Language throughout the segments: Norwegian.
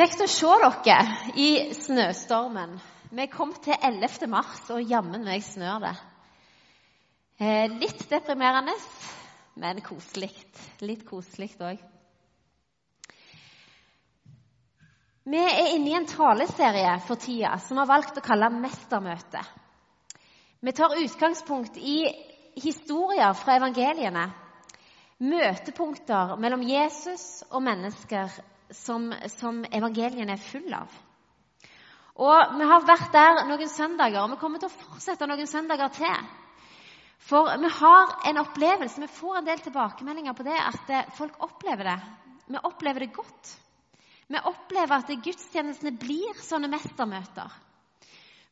Kjekt å se dere i snøstormen. Vi kom til 11. mars, og jammen meg snør det. Eh, litt deprimerende, men koselig. Litt koselig òg. Vi er inne i en taleserie for tida som har valgt å kalle 'Mestermøte'. Vi tar utgangspunkt i historier fra evangeliene. Møtepunkter mellom Jesus og mennesker som, som evangeliene er full av. Og Vi har vært der noen søndager, og vi kommer til å fortsette noen søndager til. For vi har en opplevelse, vi får en del tilbakemeldinger på det, at eh, folk opplever det. Vi opplever det godt. Vi opplever at gudstjenestene blir sånne mestermøter.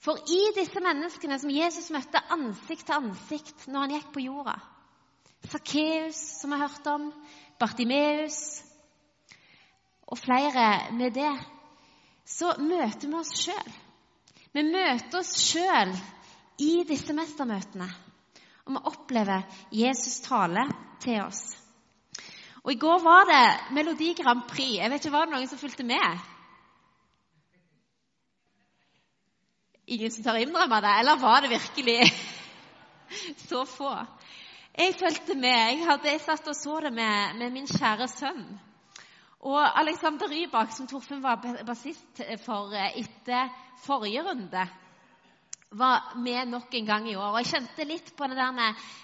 For i disse menneskene som Jesus møtte ansikt til ansikt når han gikk på jorda Sakkeus, som vi har hørt om, Bartimeus og flere med det, så møter vi oss sjøl. Vi møter oss sjøl i disse mestermøtene. Og vi opplever Jesus tale til oss. Og I går var det Melodi Grand Prix. Jeg vet ikke, Var det noen som fulgte med? Ingen som tør innrømme det? Eller var det virkelig så få? Jeg fulgte med. Jeg, hadde, jeg satt og så det med, med min kjære sønn. Og Alexander Rybak, som Torfinn var bassist for eh, etter forrige runde, var med nok en gang i år. Og Jeg kjente litt på den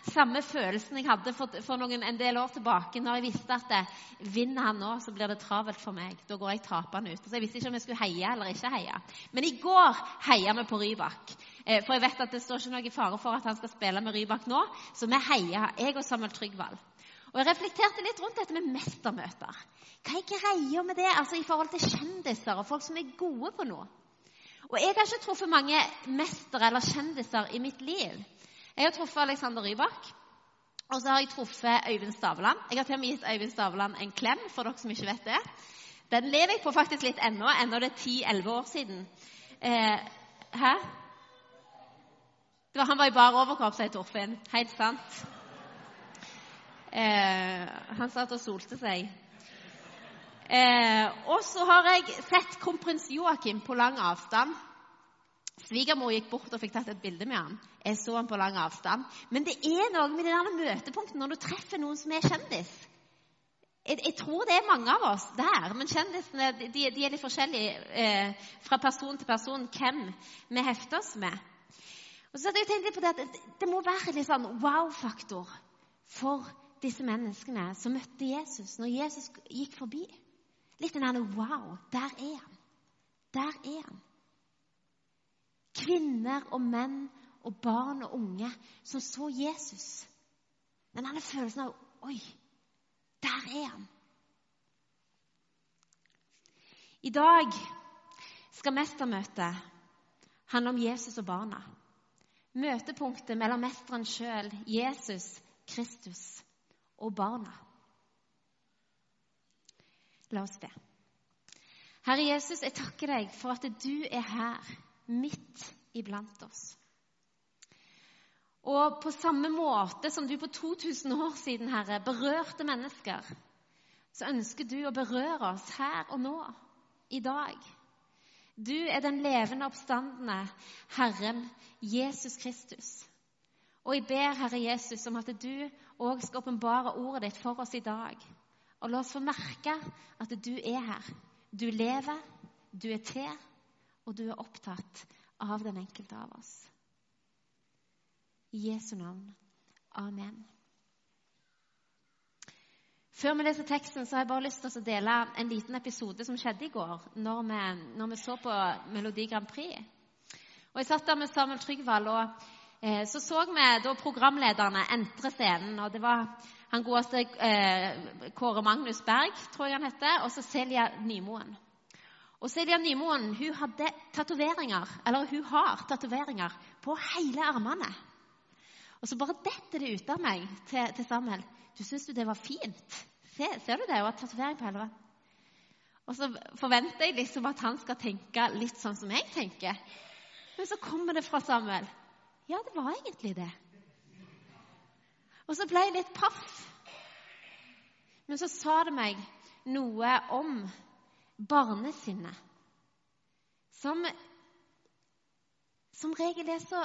samme følelsen jeg hadde for, for noen, en del år tilbake, når jeg visste at det, eh, vinner han nå, så blir det travelt for meg. Da går jeg tapende ut. Så Jeg visste ikke om jeg skulle heie eller ikke heie. Men i går heia vi på Rybak. Eh, for jeg vet at det står ikke noe i fare for at han skal spille med Rybak nå. Så vi heia, jeg og Samuel Trygvald. Og Jeg reflekterte litt rundt dette med mestermøter. Hva er greia med det altså i forhold til kjendiser og folk som er gode på noe? Og Jeg har ikke truffet mange mestere eller kjendiser i mitt liv. Jeg har truffet Alexander Rybak, og så har jeg truffet Øyvind Stavland. Jeg har til og med gitt Øyvind Stavland en klem, for dere som ikke vet det. Den lever jeg på faktisk litt ennå, ennå det er 10-11 år siden. Eh, hæ? Var, han var i bar overkropp, sier Torfinn. Helt sant. Eh, han satt og solte seg. Eh, og så har jeg sett kronprins Joakim på lang avstand. Svigermor gikk bort og fikk tatt et bilde med han. Jeg så han på lang avstand. Men det er noe med det der møtepunktet når du treffer noen som er kjendis. Jeg, jeg, tror det er mange av oss der, men kjendisene de, de er litt forskjellige eh, fra person til person hvem vi hefter oss med. Og så hadde jeg tenkt litt på Det at det, må være litt sånn wow-faktor for disse menneskene som møtte Jesus når Jesus gikk forbi. Litt en Wow, der er han. Der er han. Kvinner og menn og barn og unge som så Jesus. Men denne følelsen av Oi, der er han. I dag skal mestermøtet handle om Jesus og barna. Møtepunktet mellom mesteren sjøl, Jesus Kristus, og barna. La oss be. Herre Jesus, jeg takker deg for at du er her, midt iblant oss. Og på samme måte som du på 2000 år siden, Herre, berørte mennesker, så ønsker du å berøre oss her og nå, i dag. Du er den levende oppstandende Herren Jesus Kristus. Og jeg ber, Herre Jesus, om at du òg skal åpenbare ordet ditt for oss i dag. Og la oss få merke at du er her. Du lever, du er til, og du er opptatt av den enkelte av oss. I Jesu navn. Amen. Før vi leser teksten, så har jeg bare lyst til å dele en liten episode som skjedde i går, når vi, når vi så på Melodi Grand Prix. Og Jeg satt der med Samuel Trygvald, og så så vi da programlederne entre scenen. og det var han godeste eh, Kåre Magnus Berg, tror jeg han heter, og så Celia Nymoen. Og Celia Nymoen hun hadde tatoveringer, eller hun har tatoveringer på hele armene. Og så bare detter det ut av meg til, til Samuel. Du syns jo det var fint? Se, ser du det? Hun har tatovering på hele Og så forventer jeg liksom at han skal tenke litt sånn som jeg tenker. Men så kommer det fra Samuel. Ja, det var egentlig det. Og så ble jeg litt paff. Men så sa det meg noe om barnesinnet, som som regel er så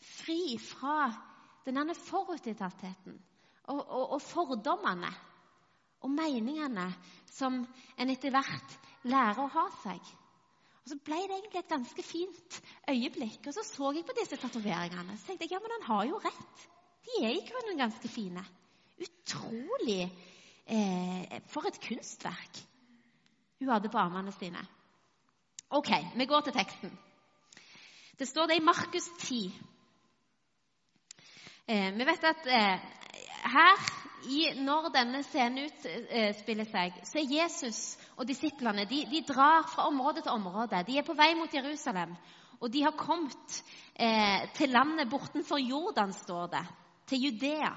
fri fra denne forutinntattheten og, og, og fordommene og meningene som en etter hvert lærer å ha seg. Og Så ble det egentlig et ganske fint øyeblikk. Og så så jeg på disse tatoveringene. Så tenkte jeg ja, men han har jo rett. De er i grunnen ganske fine. Utrolig eh, For et kunstverk hun hadde på armene sine. Ok, vi går til teksten. Det står det i Markus 10. Eh, vi vet at eh, her, i, når denne scenen utspiller seg, så er Jesus og disiplene de, de, drar fra område til område. De er på vei mot Jerusalem. Og de har kommet eh, til landet bortenfor Jordan, står det. Til Judea.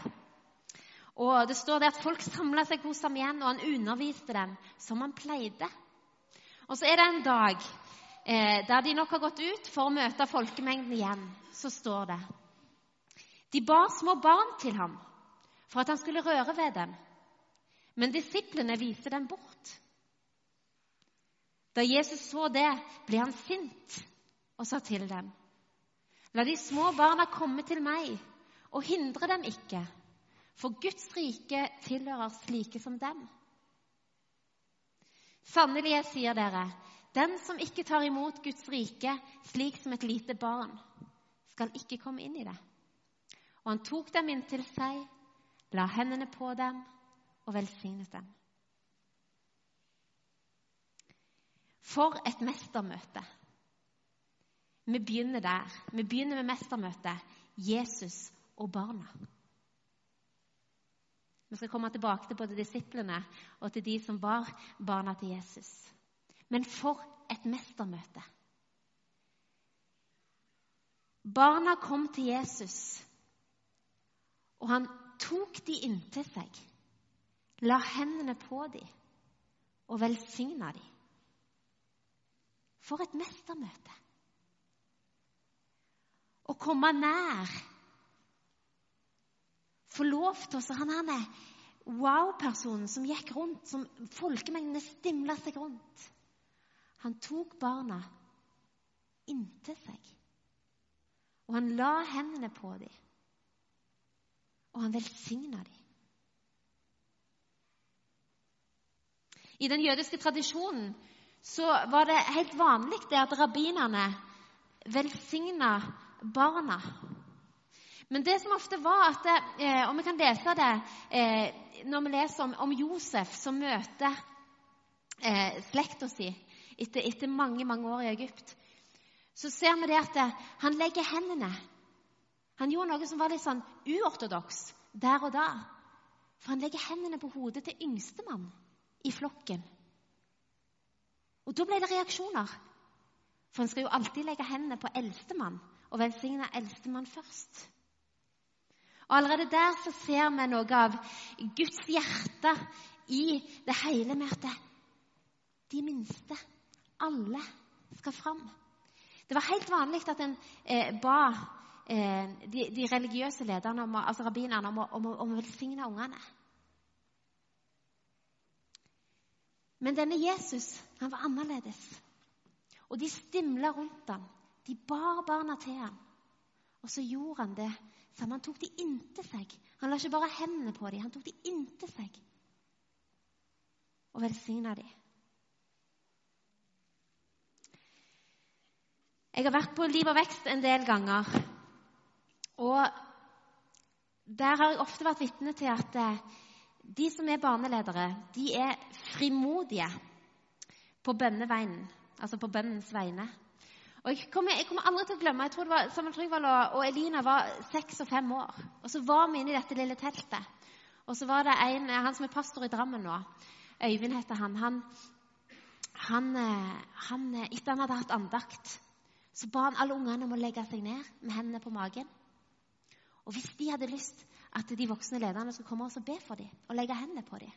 Og det står det at folk samla seg hos ham igjen, og han underviste dem som han pleide. Og så er det en dag eh, der de nok har gått ut for å møte folkemengden igjen, så står det De bar små barn til ham for at han skulle røre ved dem, men disiplene viste dem bort. Da Jesus så det, ble han sint og sa til dem.: La de små barna komme til meg, og hindre dem ikke, for Guds rike tilhører slike som dem. Sannelig, jeg sier dere, den som ikke tar imot Guds rike slik som et lite barn, skal ikke komme inn i det. Og han tok dem inntil seg, la hendene på dem og velsignet dem. For et mestermøte! Vi begynner der. Vi begynner med mestermøtet Jesus og barna. Vi skal komme tilbake til både disiplene og til de som var barna til Jesus. Men for et mestermøte! Barna kom til Jesus, og han tok de inntil seg, la hendene på dem og velsigna dem. For et mestermøte! Å komme nær. Få lov til å Han er wow-personen som gikk rundt, som folkemengdene stimla seg rundt. Han tok barna inntil seg, og han la hendene på dem, og han velsigna dem. I den jødiske tradisjonen så var det helt vanlig det at rabbinerne velsigna barna. Men det som ofte var at eh, Og vi kan lese det eh, når vi leser om, om Josef som møter eh, slekta si etter, etter, mange mange år i Egypt, så ser vi det at eh, han legger hendene Han gjorde noe som var litt sånn uortodoks der og da. For han legger hendene på hodet til yngstemann i flokken. Og da ble det reaksjoner. For en skal jo alltid legge hendene på eldstemann og velsigne eldstemann først. Og Allerede der så ser vi noe av Guds hjerte i det hele med at de minste alle skal fram. Det var helt vanlig at en eh, ba de, de, religiøse lederne, om, altså rabbinerne, om, om, om å velsigne ungene. Men denne Jesus han var annerledes. Og de stimla rundt ham. De bar barna til ham. Og så gjorde han det som Han tok de inntil seg. Han la ikke bare hendene på dem, han tok de inntil seg og velsigna dem. Jeg har vært på Liv og vekst en del ganger. Og der har jeg ofte vært vitne til at eh, de som er barneledere, de er frimodige på bønneveien, altså på bønnens vegne. Og jeg kommer, jeg kommer, aldri til å glemme jeg tror det var, Samuel Trygvald og, og Elina var seks og fem år. Og så var vi inne i dette lille teltet. Og så var det en, han som er pastor i Drammen nå, Øyvind heter han. Han, han, eh, han Etter han hadde hatt andakt, så ba han alle ungene om å legge seg ned med hendene på magen. Og hvis de hadde lyst at de voksne lederne skulle komme og be for dem og legge hendene på dem,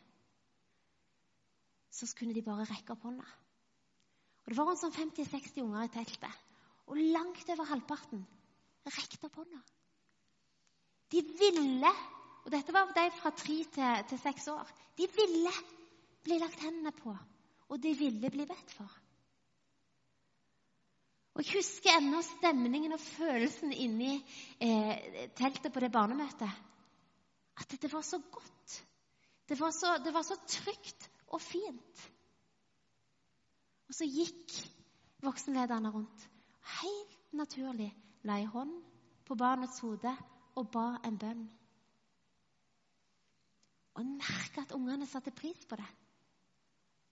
så kunne de bare rekke opp hånda. Og Det var rundt sånn 50-60 unger i teltet, og langt over halvparten rekte opp hånda. De ville, og dette var de fra tre til, til seks år, de ville bli lagt hendene på og de ville bli bedt for. Og Jeg husker ennå stemningen og følelsen inni eh, teltet på det barnemøtet. At det var så godt. Det var så, det var så trygt og fint. Og så gikk voksenlederne rundt. Helt naturlig la ei hånd på barnets hode og ba en bønn. Og en merka at ungene satte pris på det.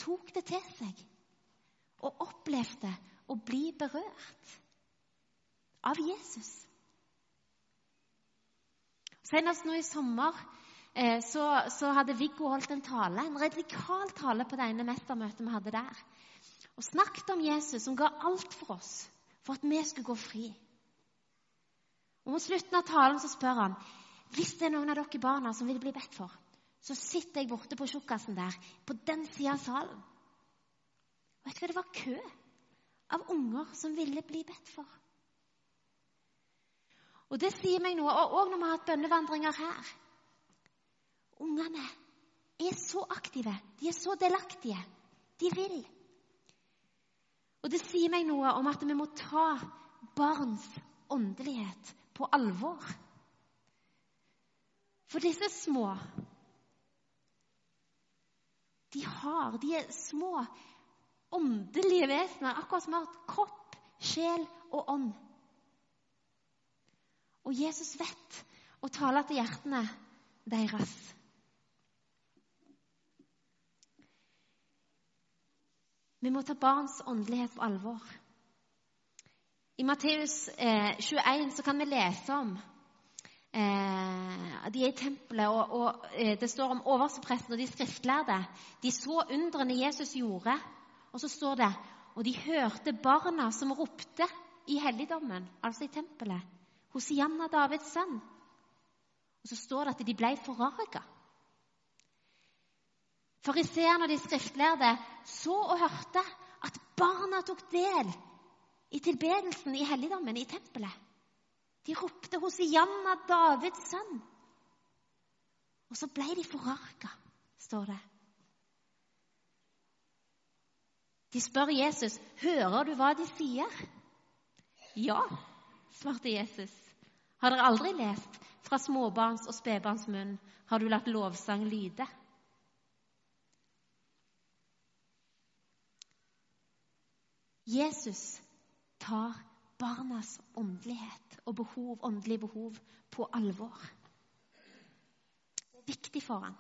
Tok det til seg og opplevde å bli berørt av Jesus. Senest nå i sommer eh, så, så, hadde Viggo holdt en tale, en radikal tale på det ene mestermøtet vi hadde der. Og snakket om Jesus som ga alt for oss for at vi skulle gå fri. Og Mot slutten av talen så spør han hvis det er noen av dere barna som vil bli bedt for, så sitter jeg borte på tjukkasen der, på den sida av salen. Vet du hva, det var kø av unger som ville bli bedt for. Og det sier meg noe, òg når vi har hatt bønnevandringer her. Ungene er så aktive, de er så delaktige. De vil. Og det sier meg noe om at vi må ta barns åndelighet på alvor. For disse små De har De er små åndelige vesener, akkurat som har kropp, sjel og ånd. Og Jesus vet å tale til hjertene deres. Vi må ta barns åndelighet på alvor. I Matteus eh, 21 så kan vi lese om eh, De er i tempelet, og, og eh, det står om overstepresten og de skriftlærde. De så undrene Jesus gjorde, og så står det og de hørte barna som ropte i helligdommen, altså i tempelet, Hosianna, Davids sønn. Og så står det at de ble forarga. Fariseerne og de skriftlærde så og hørte at barna tok del i tilbedelsen i helligdommen, i tempelet. De ropte 'Hosianna, Davids sønn'. Og så ble de forarga, står det. De spør Jesus, 'Hører du hva de sier?' Ja, svarte Jesus. Har dere aldri lest fra småbarns og spedbarns munn har du latt lovsang lyde? Jesus tar barnas åndelighet og behov, åndelige behov på alvor. Viktig for ham.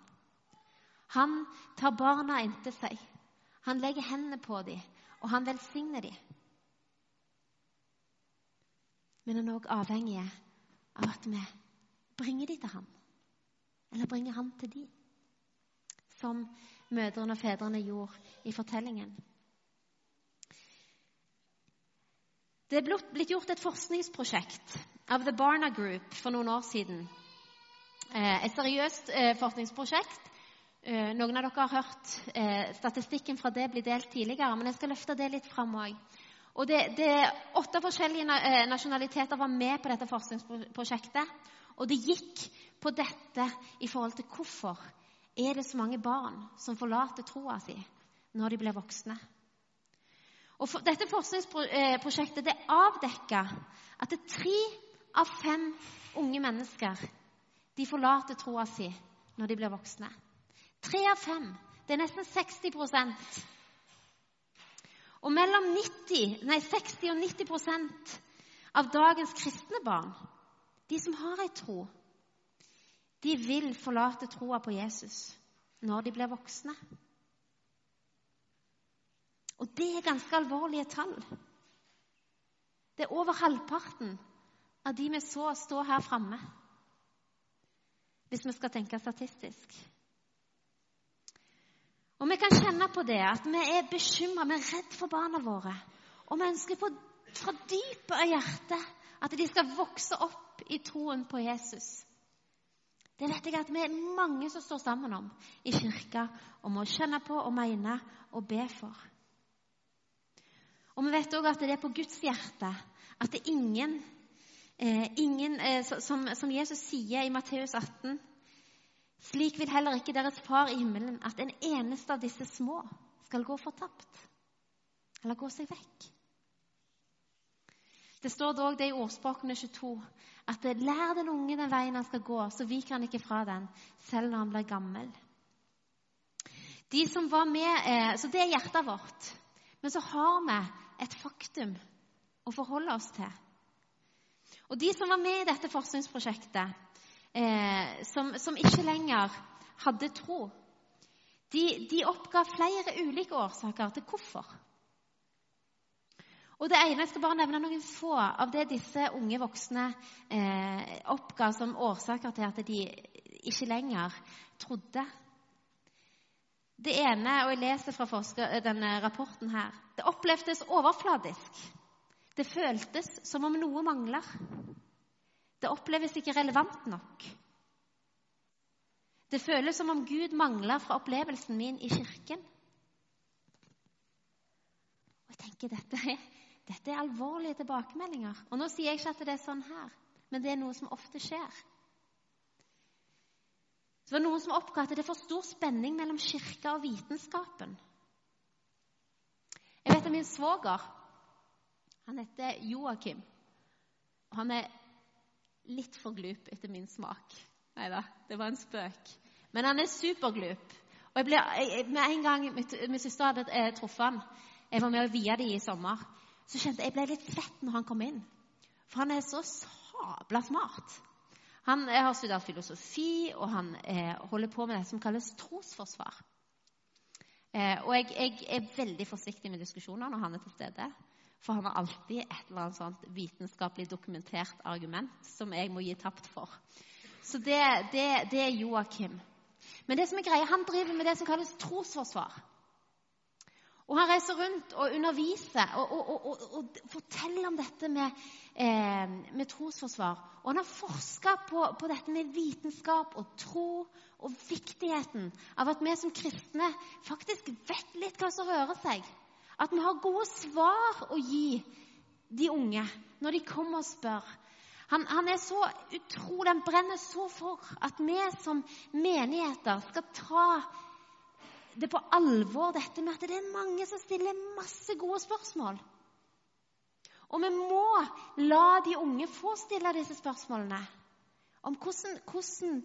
Han tar barna inntil seg. Han legger hendene på dem, og han velsigner dem. Men han er òg avhengig av at vi bringer dem til ham. Eller bringer ham til dem. Som mødrene og fedrene gjorde i fortellingen. Det er blitt gjort et forskningsprosjekt av The Barna Group for noen år siden. Eh, et seriøst eh, forskningsprosjekt noen av dere har hørt eh, statistikken fra det bli delt tidligere, men jeg skal løfte det litt fram òg. Og det, det, Åtte forskjellige eh, nasjonaliteter var med på dette forskningsprosjektet. Og det gikk på dette i forhold til hvorfor er det så mange barn som forlater troa si når de blir voksne. Og for, Dette forskningsprosjektet det avdekka at det tre av fem unge mennesker de forlater troa si når de blir voksne. Tre av fem. Det er nesten 60% Og mellom 90, nei, 60 og 90% av dagens kristne barn, de som har ei tro, de vil forlate troa på Jesus når de blir voksne. Og det er ganske alvorlige tall. Det er over halvparten av de vi så stå her framme, hvis vi skal tenke statistisk. Og vi kan kjenne på det at vi er bekymra, vi er redd for barna våre. Og vi ønsker på, fra dypet av hjertet at de skal vokse opp i troen på Jesus. Det vet jeg at vi er mange som står sammen om i kirka, om å kjenne på og mene og be for. Og vi vet òg at det er på Guds hjerte at det er ingen, eh, ingen eh, som, som Jesus sier i Matteus 18 slik vil heller ikke deres far i himmelen at en eneste av disse små skal gå fortapt eller gå seg vekk. Det står dog det i ordspråkene 22 at lær den unge den veien han skal gå, så viker han ikke fra den, selv når han blir gammel. De som var med, eh, Så det er hjertet vårt. Men så har vi et faktum å forholde oss til. Og de som var med i dette forskningsprosjektet, eh, som, som, ikke lenger hadde tro, de, de oppga flere ulike årsaker til hvorfor. Og det ene, Jeg skal bare nevne noen få av det disse unge voksne eh, oppga som årsaker til at de ikke lenger trodde. Det ene, og jeg leser fra forsker, denne rapporten her Det opplevdes overfladisk. Det føltes som om noe mangler. Det oppleves ikke relevant nok. Det føles som om Gud mangler fra opplevelsen min i kirken. Og jeg tenker dette er dette er alvorlige tilbakemeldinger. Og Nå sier jeg ikke at det er sånn her, men det er noe som ofte skjer. Det var noen som oppga at det er for stor spenning mellom kirka og vitenskapen. Jeg vet at min svoger han heter Joakim. Han er litt for glup etter min smak. Nei da, det var en spøk. Men han er superglup. Og jeg ble, jeg, Med en gang min søster hadde eh, truffet han, jeg var med og via dem i sommer, så kjente jeg jeg ble litt svett når han kom inn. For han er så sabla smart. Han har studert filosofi, og han eh, holder på med det som kalles trosforsvar. Eh, og jeg, jeg, er veldig forsiktig med diskusjoner når han er til stede. For han har alltid et eller annet sånt vitenskapelig dokumentert argument som jeg må gi tapt for. Så det, det, det er Joakim. Men det som er greia, han driver med det som kalles trosforsvar. Og Han reiser rundt og underviser og, og, og, og forteller om dette med, eh, med trosforsvar. Og han har forska på, på, dette med vitenskap og tro og viktigheten av at vi som kristne faktisk vet litt hva som rører seg. At vi har gode svar å gi de unge når de kommer og spør. Han, han, er så utrolig, han brenner så for at vi som menigheter skal ta det på alvor, dette med at det er mange som stiller masse gode spørsmål. Og vi må la de unge få stille disse spørsmålene. Om hvordan, hvordan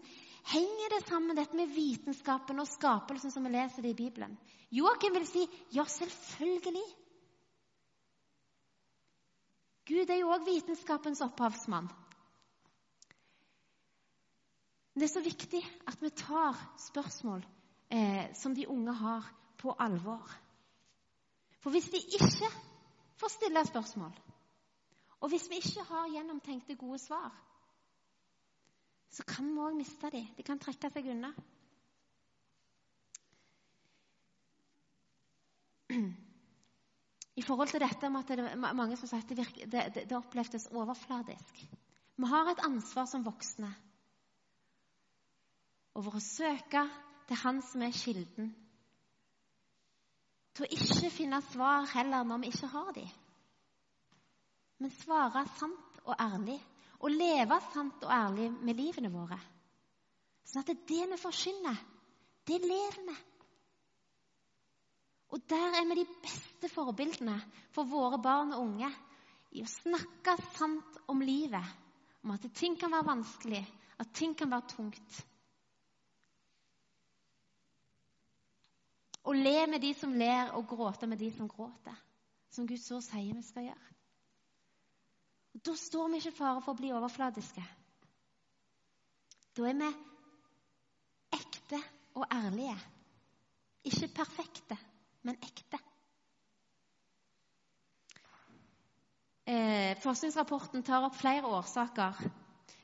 henger det sammen, dette med vitenskapen og skapelsen, som vi leser det i Bibelen? Joakim vil si ja, selvfølgelig. Gud er jo òg vitenskapens opphavsmann. Det er så viktig at vi tar spørsmål eh, som de unge har, på alvor. For hvis de ikke får stille spørsmål, og hvis vi ikke har gjennomtenkte, gode svar, så kan vi òg miste dem. De kan trekke seg unna. I forhold til dette med at det er mange som sier at det, det, det, opplevdes overfladisk. Vi har et ansvar som voksne over å søke er han som er kilden. Til å ikke finne svar heller når vi ikke har dem. Men svare sant og ærlig. Og leve sant og ærlig med livene våre. Sånn at det vi forkynner, det lever vi. Og der er vi de beste forbildene for våre barn og unge i å snakke sant om livet. Om at ting kan være vanskelig, at ting kan være tungt. Og le med de som ler, og gråte med de som gråter. Som Gud så sier vi skal gjøre. Da står vi ikke i fare for å bli overfladiske. Da er vi ekte og ærlige. Ikke perfekte, men ekte. Eh, forskningsrapporten tar opp flere årsaker,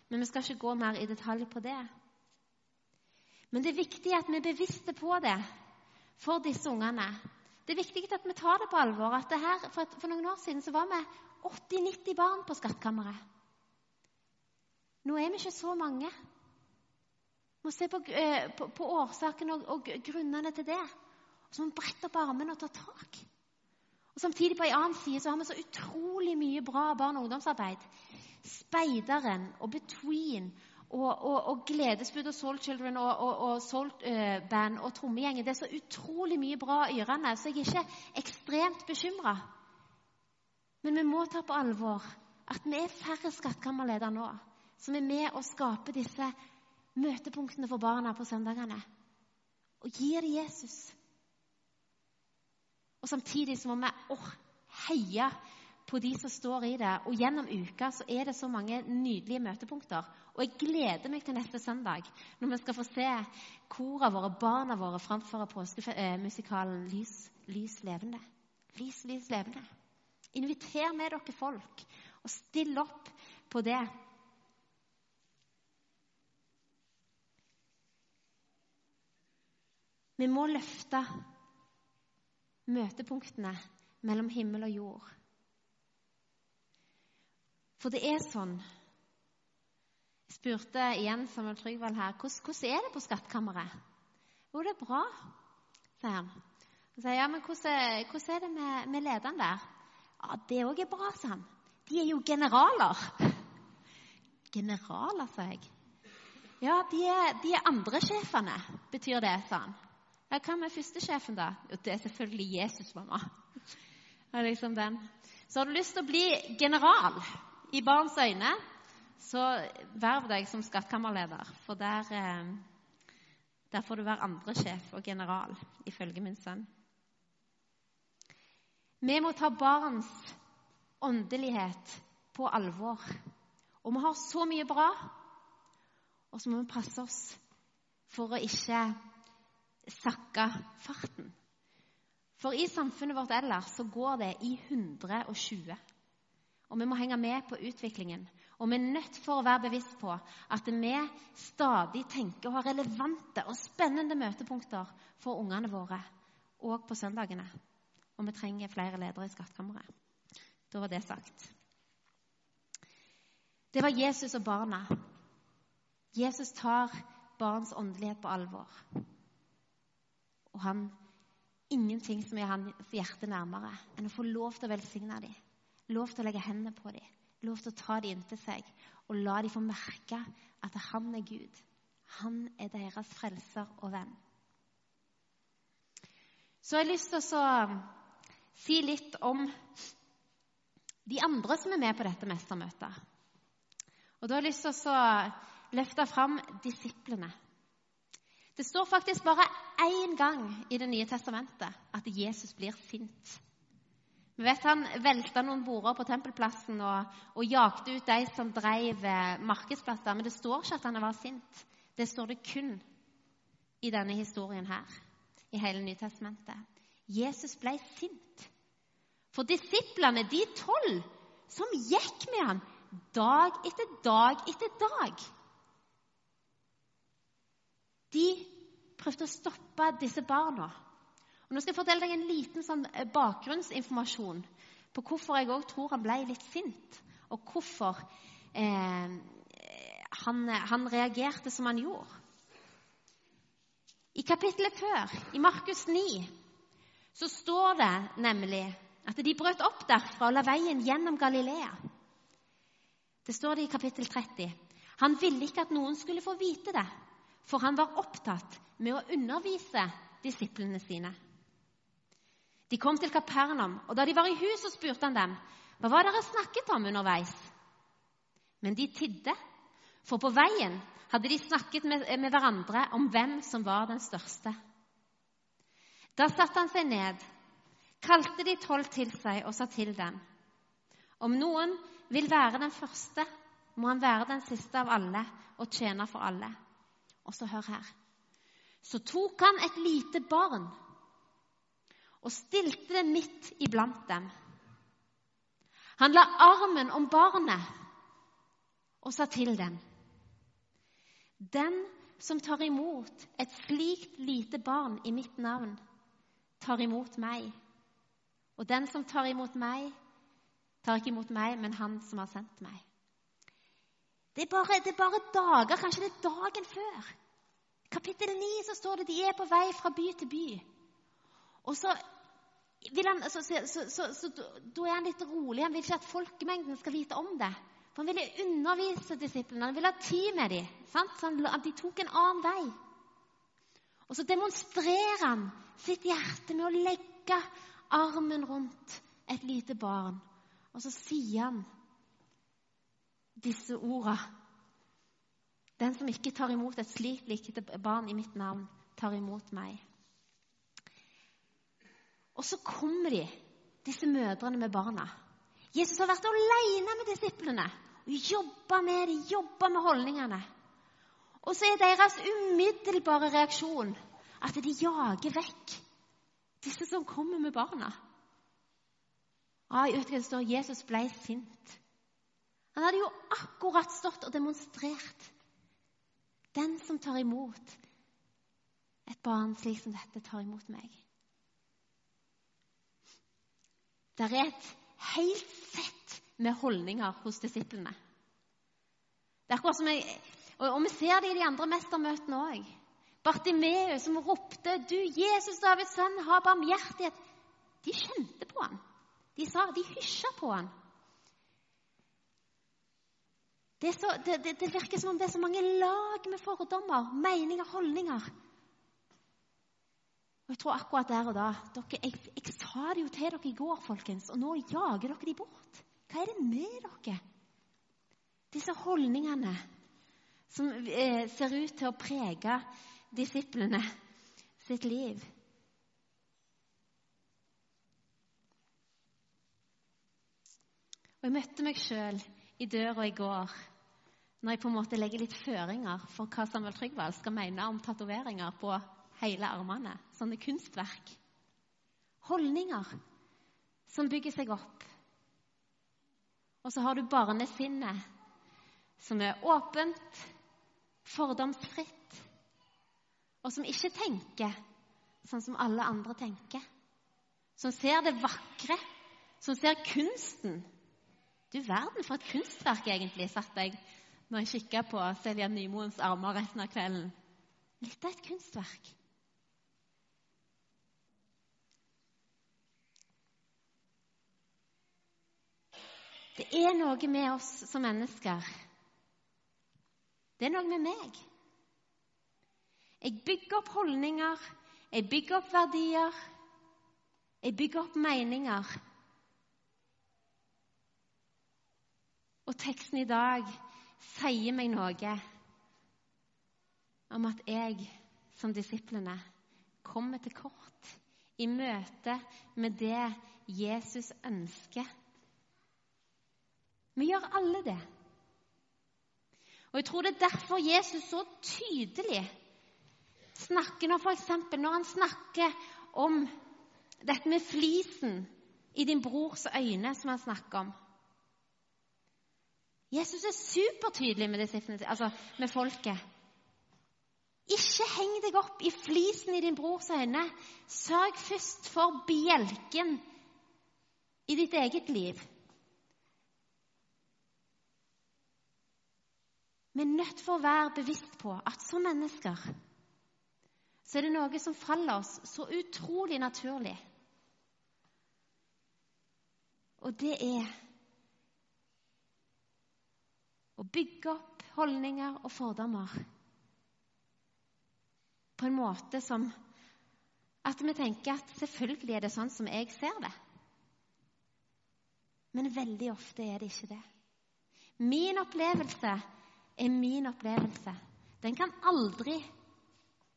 men vi skal ikke gå mer i detalj på det. Men det er viktig at vi er bevisste på det for disse ungene. Det er viktig at vi tar det på alvor. at det her, for, for, noen år siden så var vi 80-90 barn på Skattkammeret. Nå er vi ikke så mange. Vi må se på, eh, på, på årsakene og, og, grunnene til det. Så må vi brette opp armene og ta tak. Og Samtidig på en annen side så har vi så utrolig mye bra barn- og ungdomsarbeid. Speideren og Between og, og, og Gledesbud og Soul Children og, og, og Soul uh, Band og trommegjengen. Det er så utrolig mye bra yrende, så jeg er ikke ekstremt bekymra. Men vi må ta på alvor at vi er færre skattkammerledere nå som er med og skaper disse møtepunktene for barna på søndagene. Og gir det Jesus. Og samtidig så må vi oh, heie på de som står i det. Og gjennom uka så er det så mange nydelige møtepunkter. Og jeg gleder meg til neste søndag, når vi skal få se korene våre, barna våre, framføre påskemusikalen Lys, lys levende. Lys, lys levende. Inviter med dere folk, og still opp på det. Vi må løfte møtepunktene mellom himmel og jord. For det er sånn Jeg spurte igjen Samuel Trygvald her hvordan, er det på skattkammeret. Jo, det er bra, sier han. Han sier ja, men hvordan, hvordan er det med, med lederen der? Ja, Det òg er bra, sa han. De er jo generaler. Generaler, sa jeg. Ja, de er, de er andresjefene, betyr det, sa han. Ja, Hva med førstesjefen, da? Jo, det er selvfølgelig Jesus, mamma. Det er liksom den. Så har du lyst til å bli general i barns øyne, så verv deg som skattkammerleder. For der, eh, der får du være andresjef og general, ifølge min sønn. Vi må ta barns åndelighet på alvor. Og vi har så mye bra, og så må vi passe oss for å ikke sakke farten. For i samfunnet vårt ellers så går det i 120. Og vi må henge med på utviklingen. Og vi er nødt for å være bevisst på at vi stadig tenker å ha relevante og spennende møtepunkter for ungene våre òg på søndagene. Og vi trenger flere ledere i skattkammeret. Da var det sagt. Det var Jesus og barna. Jesus tar barns åndelighet på alvor. Og han ingenting som gjør hans hjerte nærmere enn å få lov til å velsigne dem Lov til å legge hendene på dem, lov til å ta dem inntil seg og la dem få merke at han er Gud. Han er deres frelser og venn. Så jeg har lyst til å si litt om de andre som er med på dette mestermøtet. Og Da har jeg lyst til å løfte fram disiplene. Det står faktisk bare én gang i Det nye testamentet at Jesus blir sint. Vi vet Han velta noen border på tempelplassen og, og jakte ut de som drev eh, markedsplasser. Men det står ikke at han var sint. Det står det kun i denne historien her, i hele Nytestamentet. Jesus ble sint. For disiplene, de tolv som gikk med ham dag etter dag etter dag De prøvde å stoppe disse barna. Og nå skal jeg fortelle deg en liten sånn eh, bakgrunnsinformasjon på hvorfor jeg òg tror han ble litt sint, og hvorfor eh, han, han, reagerte som han gjorde. I kapittelet før, i Markus 9, så står det nemlig at de brøt opp derfra og la veien gjennom Galilea. Det står det i kapittel 30. Han ville ikke at noen skulle få vite det, for han var opptatt med å undervise disiplene sine. De kom til Kapernaum, og da de var i huset, spurte han dem hva var dere snakket om underveis. Men de tidde, for på veien hadde de snakket med, med hverandre om hvem som var den største. Da satte han seg ned, kalte de tolv til seg og sa til dem.: Om noen vil være den første, må han være den siste av alle og tjene for alle. Og så hør her. Så tok han et lite barn og stilte det midt iblant dem. Han la armen om barnet og sa til dem.: Den som tar imot et slikt lite barn i mitt navn, tar imot meg. Og den som tar imot meg, tar ikke imot meg, men han som har sendt meg. Det er bare, det er bare dager, kanskje det er dagen før. Kapittel 9 så står det de er på vei fra by til by. Og så han, så, så, så, så, da er han litt rolig. Han vil ikke at folkemengden skal vite om det. For han ville undervise disiplene, han ville ha tid med dem. Sant? Så han, de tok en annen vei. Og så demonstrerer han sitt hjerte med å legge armen rundt et lite barn. Og så sier han disse orda. Den som ikke tar imot et slikt likete barn i mitt navn, tar imot meg. Og så kommer de, disse mødrene med barna. Jesus har vært alene med disiplene og jobba med dem, jobba med holdningene. Og så er deres umiddelbare reaksjon at de jager vekk disse som kommer med barna. Ah, jeg det står Jesus ble sint. Han hadde jo akkurat stått og demonstrert. Den som tar imot et barn slik som dette, tar imot meg. Det er et helt sett med holdninger hos disiplene. Det er akkurat som jeg, og, Vi ser det i de andre mestermøtene òg. Bartimeus som ropte 'Du, Jesus Davids sønn, ha barmhjertighet'. De kjente på han. De, sa, de hysja på han. Det, så, det, det, det, virker som om det er så mange lag med fordommer, meninger, holdninger. Og jeg tror akkurat der og da dere, jeg, jeg, sa det jo til dere i går, folkens, og nå jager dere de bort. Hva er det med dere? Disse holdningene som eh, ser ut til å prege disiplene sitt liv. Og Jeg møtte meg sjøl i døra i går når jeg på en måte legger litt føringer for hva Samuel Trygvald skal mene om tatoveringer på hele armene. Sånne kunstverk. Holdninger som bygger seg opp. Og så har du barnesinnet, som er åpent, fordomsfritt, og som ikke tenker sånn som alle andre tenker. Som ser det vakre, som ser kunsten du verden for et kunstverk, egentlig, satt jeg når jeg kikka på Selja Nymoens armer resten av kvelden. Litt av et kunstverk. Det er noe med oss som mennesker. Det er noe med meg. Jeg bygger opp holdninger, jeg bygger opp verdier, jeg bygger opp meninger Og teksten i dag sier meg noe om at jeg som disiplene kommer til kort i møte med det Jesus ønsker. Vi gjør alle det. Og Jeg tror det er derfor Jesus så tydelig snakker for eksempel, når han snakker om dette med flisen i din brors øyne, som han snakker om. Jesus er supertydelig med, altså med folket. Ikke heng deg opp i flisen i din brors øyne. Sørg først for bjelken i ditt eget liv. Vi er nødt for å være bevisst på at som mennesker så er det noe som faller oss så utrolig naturlig. Og det er å bygge opp holdninger og fordommer på en måte som at vi tenker at selvfølgelig er det sånn som jeg ser det. Men veldig ofte er det ikke det. Min opplevelse er min opplevelse. Den kan aldri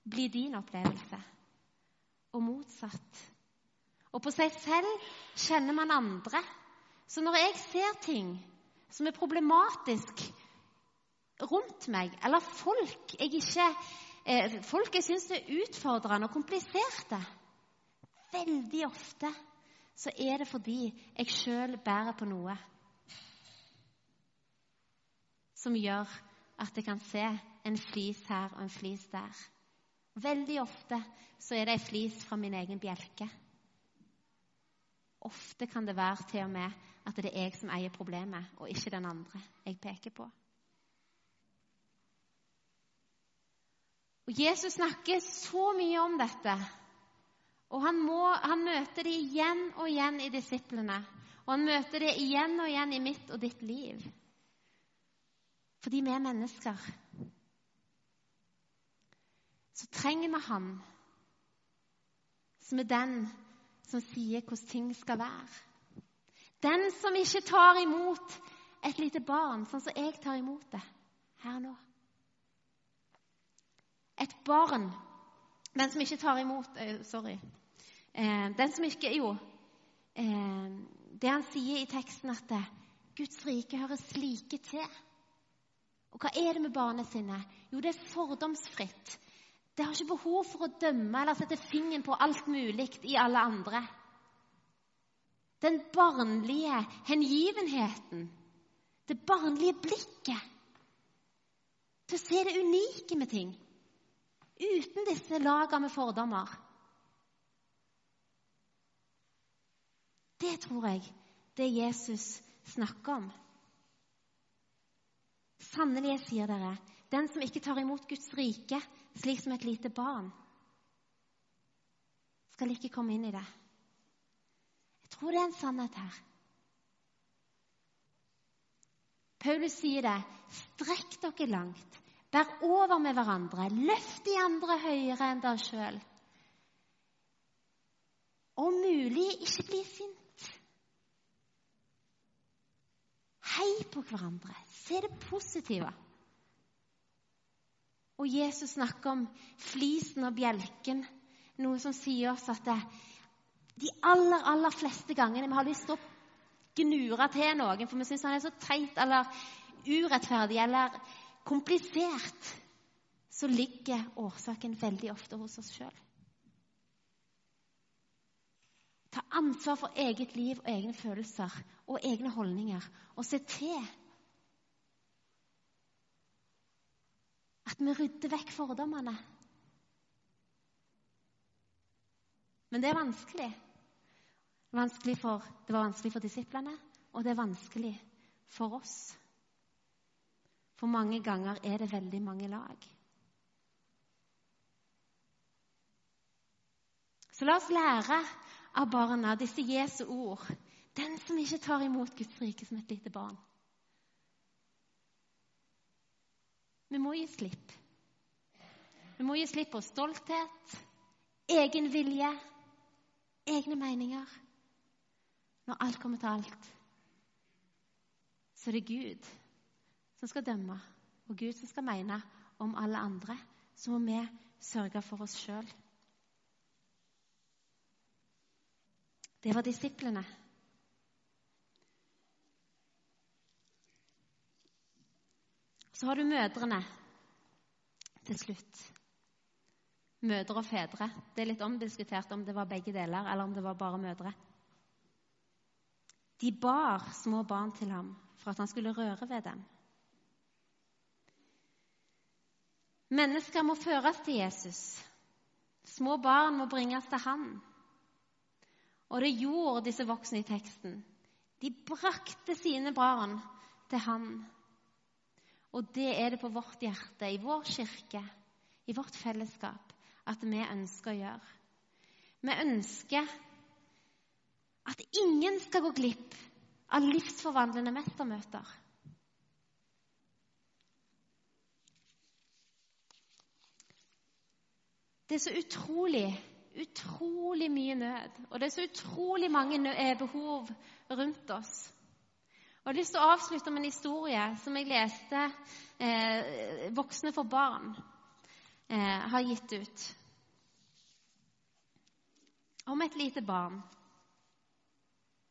bli din opplevelse. Og motsatt. Og på seg selv kjenner man andre. Så når jeg ser ting som er problematisk rundt meg, eller folk jeg ikke eh, Folk jeg syns er utfordrende og kompliserte. Veldig ofte så er det fordi jeg sjøl bærer på noe som gjør at jeg kan se en flis her og en flis der. Veldig ofte så er det ei flis fra min egen bjelke. Ofte kan det være til og med at det er jeg som eier problemet, og ikke den andre jeg peker på. Og Jesus snakker så mye om dette. Og han, må, han møter det igjen og igjen i disiplene. Og han møter det igjen og igjen i mitt og ditt liv. Fordi vi er mennesker. Så trenger vi Han som er den som sier hvordan ting skal være. Den som ikke tar imot et lite barn sånn som jeg tar imot det her nå. Et barn Den som ikke tar imot uh, Sorry. Uh, den som ikke Jo. Uh, det han sier i teksten, at Guds rike hører slike til. Og hva er det med barnesinnet? Jo, det er fordomsfritt. Det har ikke behov for å dømme eller sette fingeren på alt mulig i alle andre. Den barnlige hengivenheten, det barnlige blikket til å se det unike med ting uten disse lagene med fordommer. Det tror jeg det Jesus snakker om. Sannelig, jeg sier dere, den som ikke tar imot Guds rike slik som et lite barn, skal ikke komme inn i det. Jeg tror det er en sannhet her. Paulus sier det. Strekk dere langt. Bær over med hverandre. Løft de andre høyere enn dere sjøl. Om mulig, ikke bli sint. Hei på hverandre. Se det positive. Og Jesus snakker om flisen og bjelken, noe som sier oss at det, de aller, aller fleste gangene vi har lyst til å gnure til noen, for vi syns han er så teit eller urettferdig eller komplisert, så ligger årsaken veldig ofte hos oss sjøl. Ta ansvar for eget liv og egne følelser og egne holdninger, og se til At vi rydder vekk fordommene. Men det er vanskelig. Vanskelig for, det var vanskelig for disiplene, og det er vanskelig for oss. For mange ganger er det veldig mange lag. Så la oss lære av barna disse Jesu ord. Den som ikke tar imot Guds rike som et lite barn. Vi må gi slipp. Vi må gi slipp på stolthet, egen vilje, egne meninger. Når alt kommer til alt, så er det Gud som skal dømme, og Gud som skal mene om alle andre. Så må vi sørge for oss sjøl. Det var disiplene. Så har du mødrene til slutt. Mødre og fedre. Det er litt omdiskutert om det var begge deler, eller om det var bare mødre. De bar små barn til ham for at han skulle røre ved dem. Mennesker må føres til Jesus. Små barn må bringes til ham. Og det gjorde disse voksne i teksten. De brakte sine barn til ham. Og det er det på vårt hjerte, i vår kirke, i vårt fellesskap, at vi ønsker å gjøre. Vi ønsker at ingen skal gå glipp av livsforvandlende mestermøter. Det er så utrolig, utrolig mye nød, og det er så utrolig mange eh, behov rundt oss. Jeg har lyst til å avslutte med en historie som jeg leste eh, Voksne for barn eh, har gitt ut. Om et lite barn.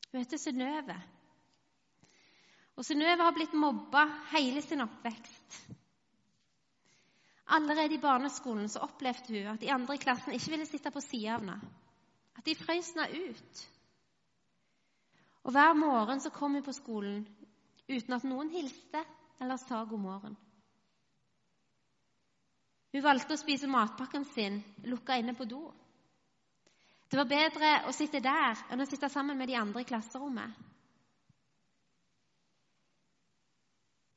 Hun heter Synnøve. Og Synnøve har blitt mobba hele sin oppvekst. Allerede i barneskolen så opplevde hun at de andre i klassen ikke ville sitte på sida av henne. At de frøs henne ut. Og Hver morgen så kom hun på skolen uten at noen hilste eller sa god morgen. Hun valgte å spise matpakken sin lukka inne på do. Det var bedre å sitte der enn å sitte sammen med de andre i klasserommet.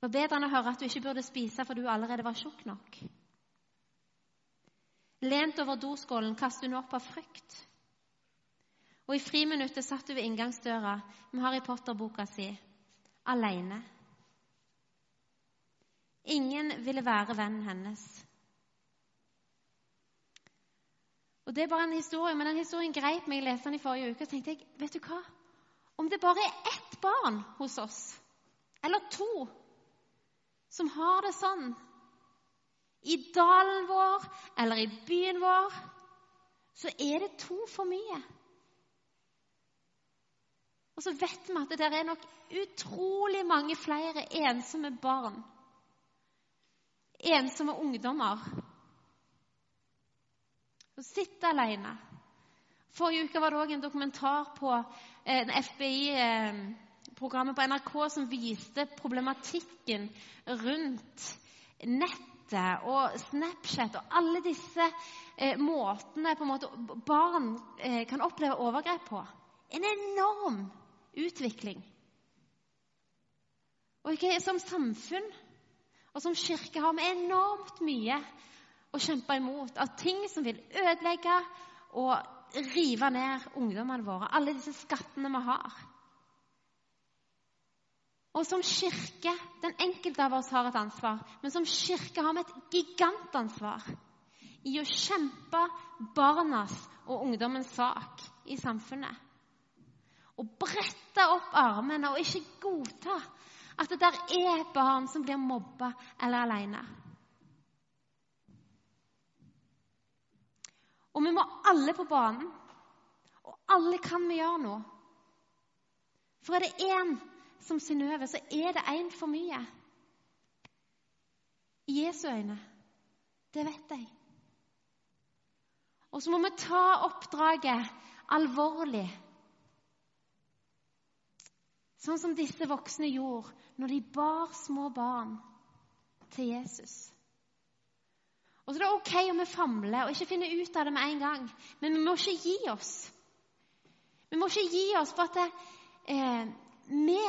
Det var bedre enn å høre at du ikke burde spise for du allerede var tjukk nok. Lent over doskålen kastet hun opp av frykt. Og i friminuttet satt hun ved inngangsdøra med Harry Potter-boka si, alene. Ingen ville være vennen hennes. Og Det er bare en historie, men den historien greip meg. Jeg den i forrige uke og tenkte jeg, vet du hva? Om det bare er ett barn hos oss, eller to, som har det sånn i dalen vår eller i byen vår, så er det to for mye. Og så vet vi at det er nok utrolig mange flere ensomme barn. Ensomme ungdommer. Som sitter alene. Forrige uke var det òg en dokumentar på en FBI-programmet på NRK som viste problematikken rundt nettet og Snapchat og alle disse eh, måtene på en måte barn eh, kan oppleve overgrep på. En enorm utvikling. Og Som samfunn og som kirke har vi enormt mye å kjempe imot av ting som vil ødelegge og rive ned ungdommene våre. Alle disse skattene vi har. Og som kirke Den enkelte av oss har et ansvar, men som kirke har vi et gigantansvar i å kjempe barnas og ungdommens sak i samfunnet og brette opp armene og ikke godta at det der er barn som blir mobba eller alene. Og vi må alle på banen, og alle kan vi gjøre noe. For er det én som Synnøve, så er det én for mye. I Jesu øyne. Det vet jeg. Og så må vi ta oppdraget alvorlig Sånn som disse voksne gjorde når de bar små barn til Jesus. Og så er det OK om vi famler og ikke finner ut av det med en gang, men vi må ikke gi oss. Vi må ikke gi oss for at det, eh, vi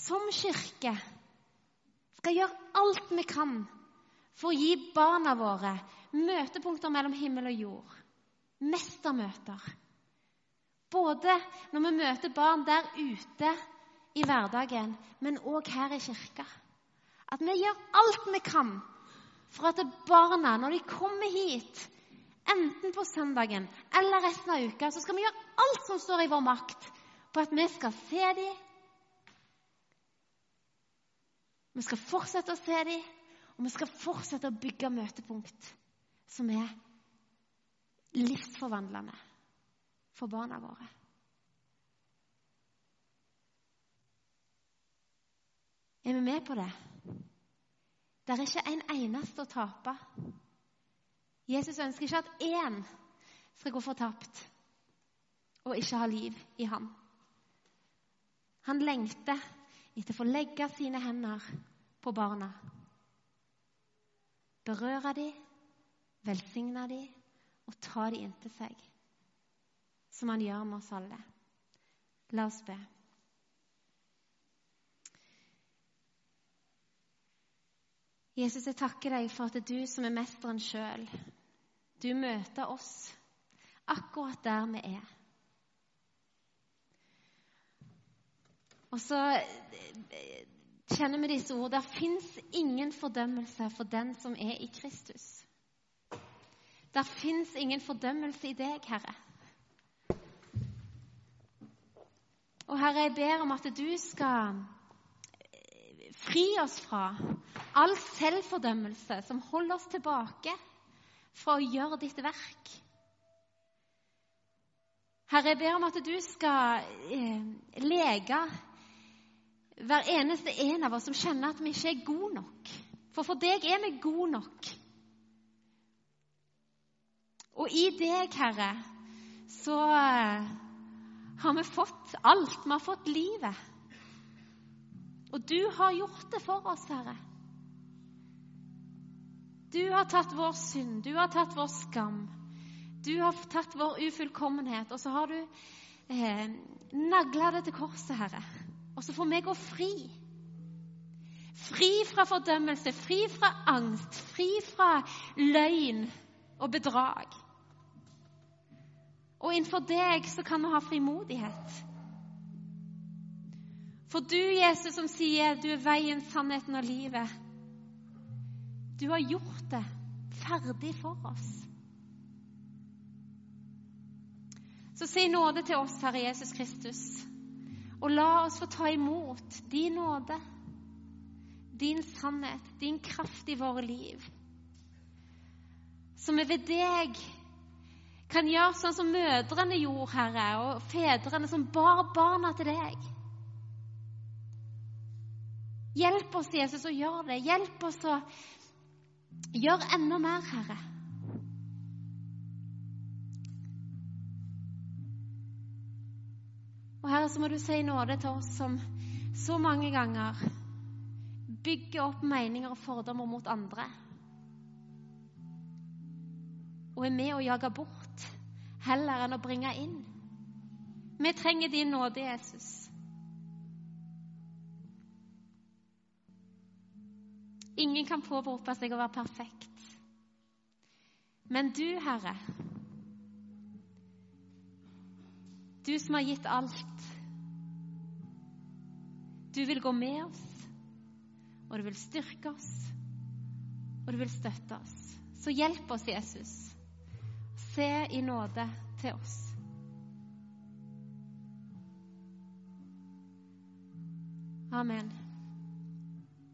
som kirke skal gjøre alt vi kan for å gi barna våre møtepunkter mellom himmel og jord. Mestermøter. Både når vi møter barn der ute i hverdagen, men òg her i kirka. At vi gjør alt vi kan for at barna, når de kommer hit, enten på søndagen eller resten av uka, så skal vi gjøre alt som står i vår makt på at vi skal se dem. Vi skal fortsette å se dem, og vi skal fortsette å bygge møtepunkt som er livsforvandlende for barna våre. Er vi med på det? Det er ikke en eneste å tape. Jesus ønsker ikke at én skal gå fortapt og ikke ha liv i ham. Han lengter etter å få legge sine hender på barna. Berøre dem, velsigne dem og ta dem inntil seg som han gjør med oss alle. La oss be. Jesus, jeg takker deg for at det er du som er mesteren sjøl. Du møter oss akkurat der vi er. Og så eh, kjenner vi disse ord. Der fins ingen fordømmelse for den som er i Kristus. Der fins ingen fordømmelse i deg, Herre. Og Herre, jeg ber om at du skal eh, fri oss fra all selvfordømmelse som holder oss tilbake fra å gjøre ditt verk. Herre, jeg ber om at du skal eh, lege hver eneste en av oss som kjenner at vi ikke er gode nok. For for deg er vi gode nok. Og i deg, Herre, så eh, har vi fått alt. Vi har fått livet. Og du har gjort det for oss, Herre. Du har tatt vår synd, du har tatt vår skam. Du har tatt vår ufullkommenhet, og så har du eh, nagla det til korset, Herre. Og så får vi gå fri. Fri fra fordømmelse, fri fra angst, fri fra løgn og bedrag. Og innenfor deg så kan vi ha frimodighet. For du, Jesus, som sier du er veien, sannheten og livet, du har gjort det ferdig for oss. Så si nåde til oss, Herre Jesus Kristus, og la oss få ta imot din nåde, din sannhet, din kraft i våre liv. Så vi ved deg kan gjøre sånn som mødrene gjorde, Herre, og fedrene som bar barna til deg. Hjelp oss, Jesus, å gjøre det. Hjelp oss å gjøre enda mer, Herre. Og Herre, så må du si nåde til oss som så mange ganger bygger opp meninger og fordommer mot andre. Og er med å jage bort heller enn å bringe inn. Vi trenger din nåde, Jesus. Ingen kan påberope seg å være perfekt. Men du, Herre, du som har gitt alt, du vil gå med oss, og du vil styrke oss, og du vil støtte oss. Så hjelp oss, Jesus. Se i nåde til oss. Amen.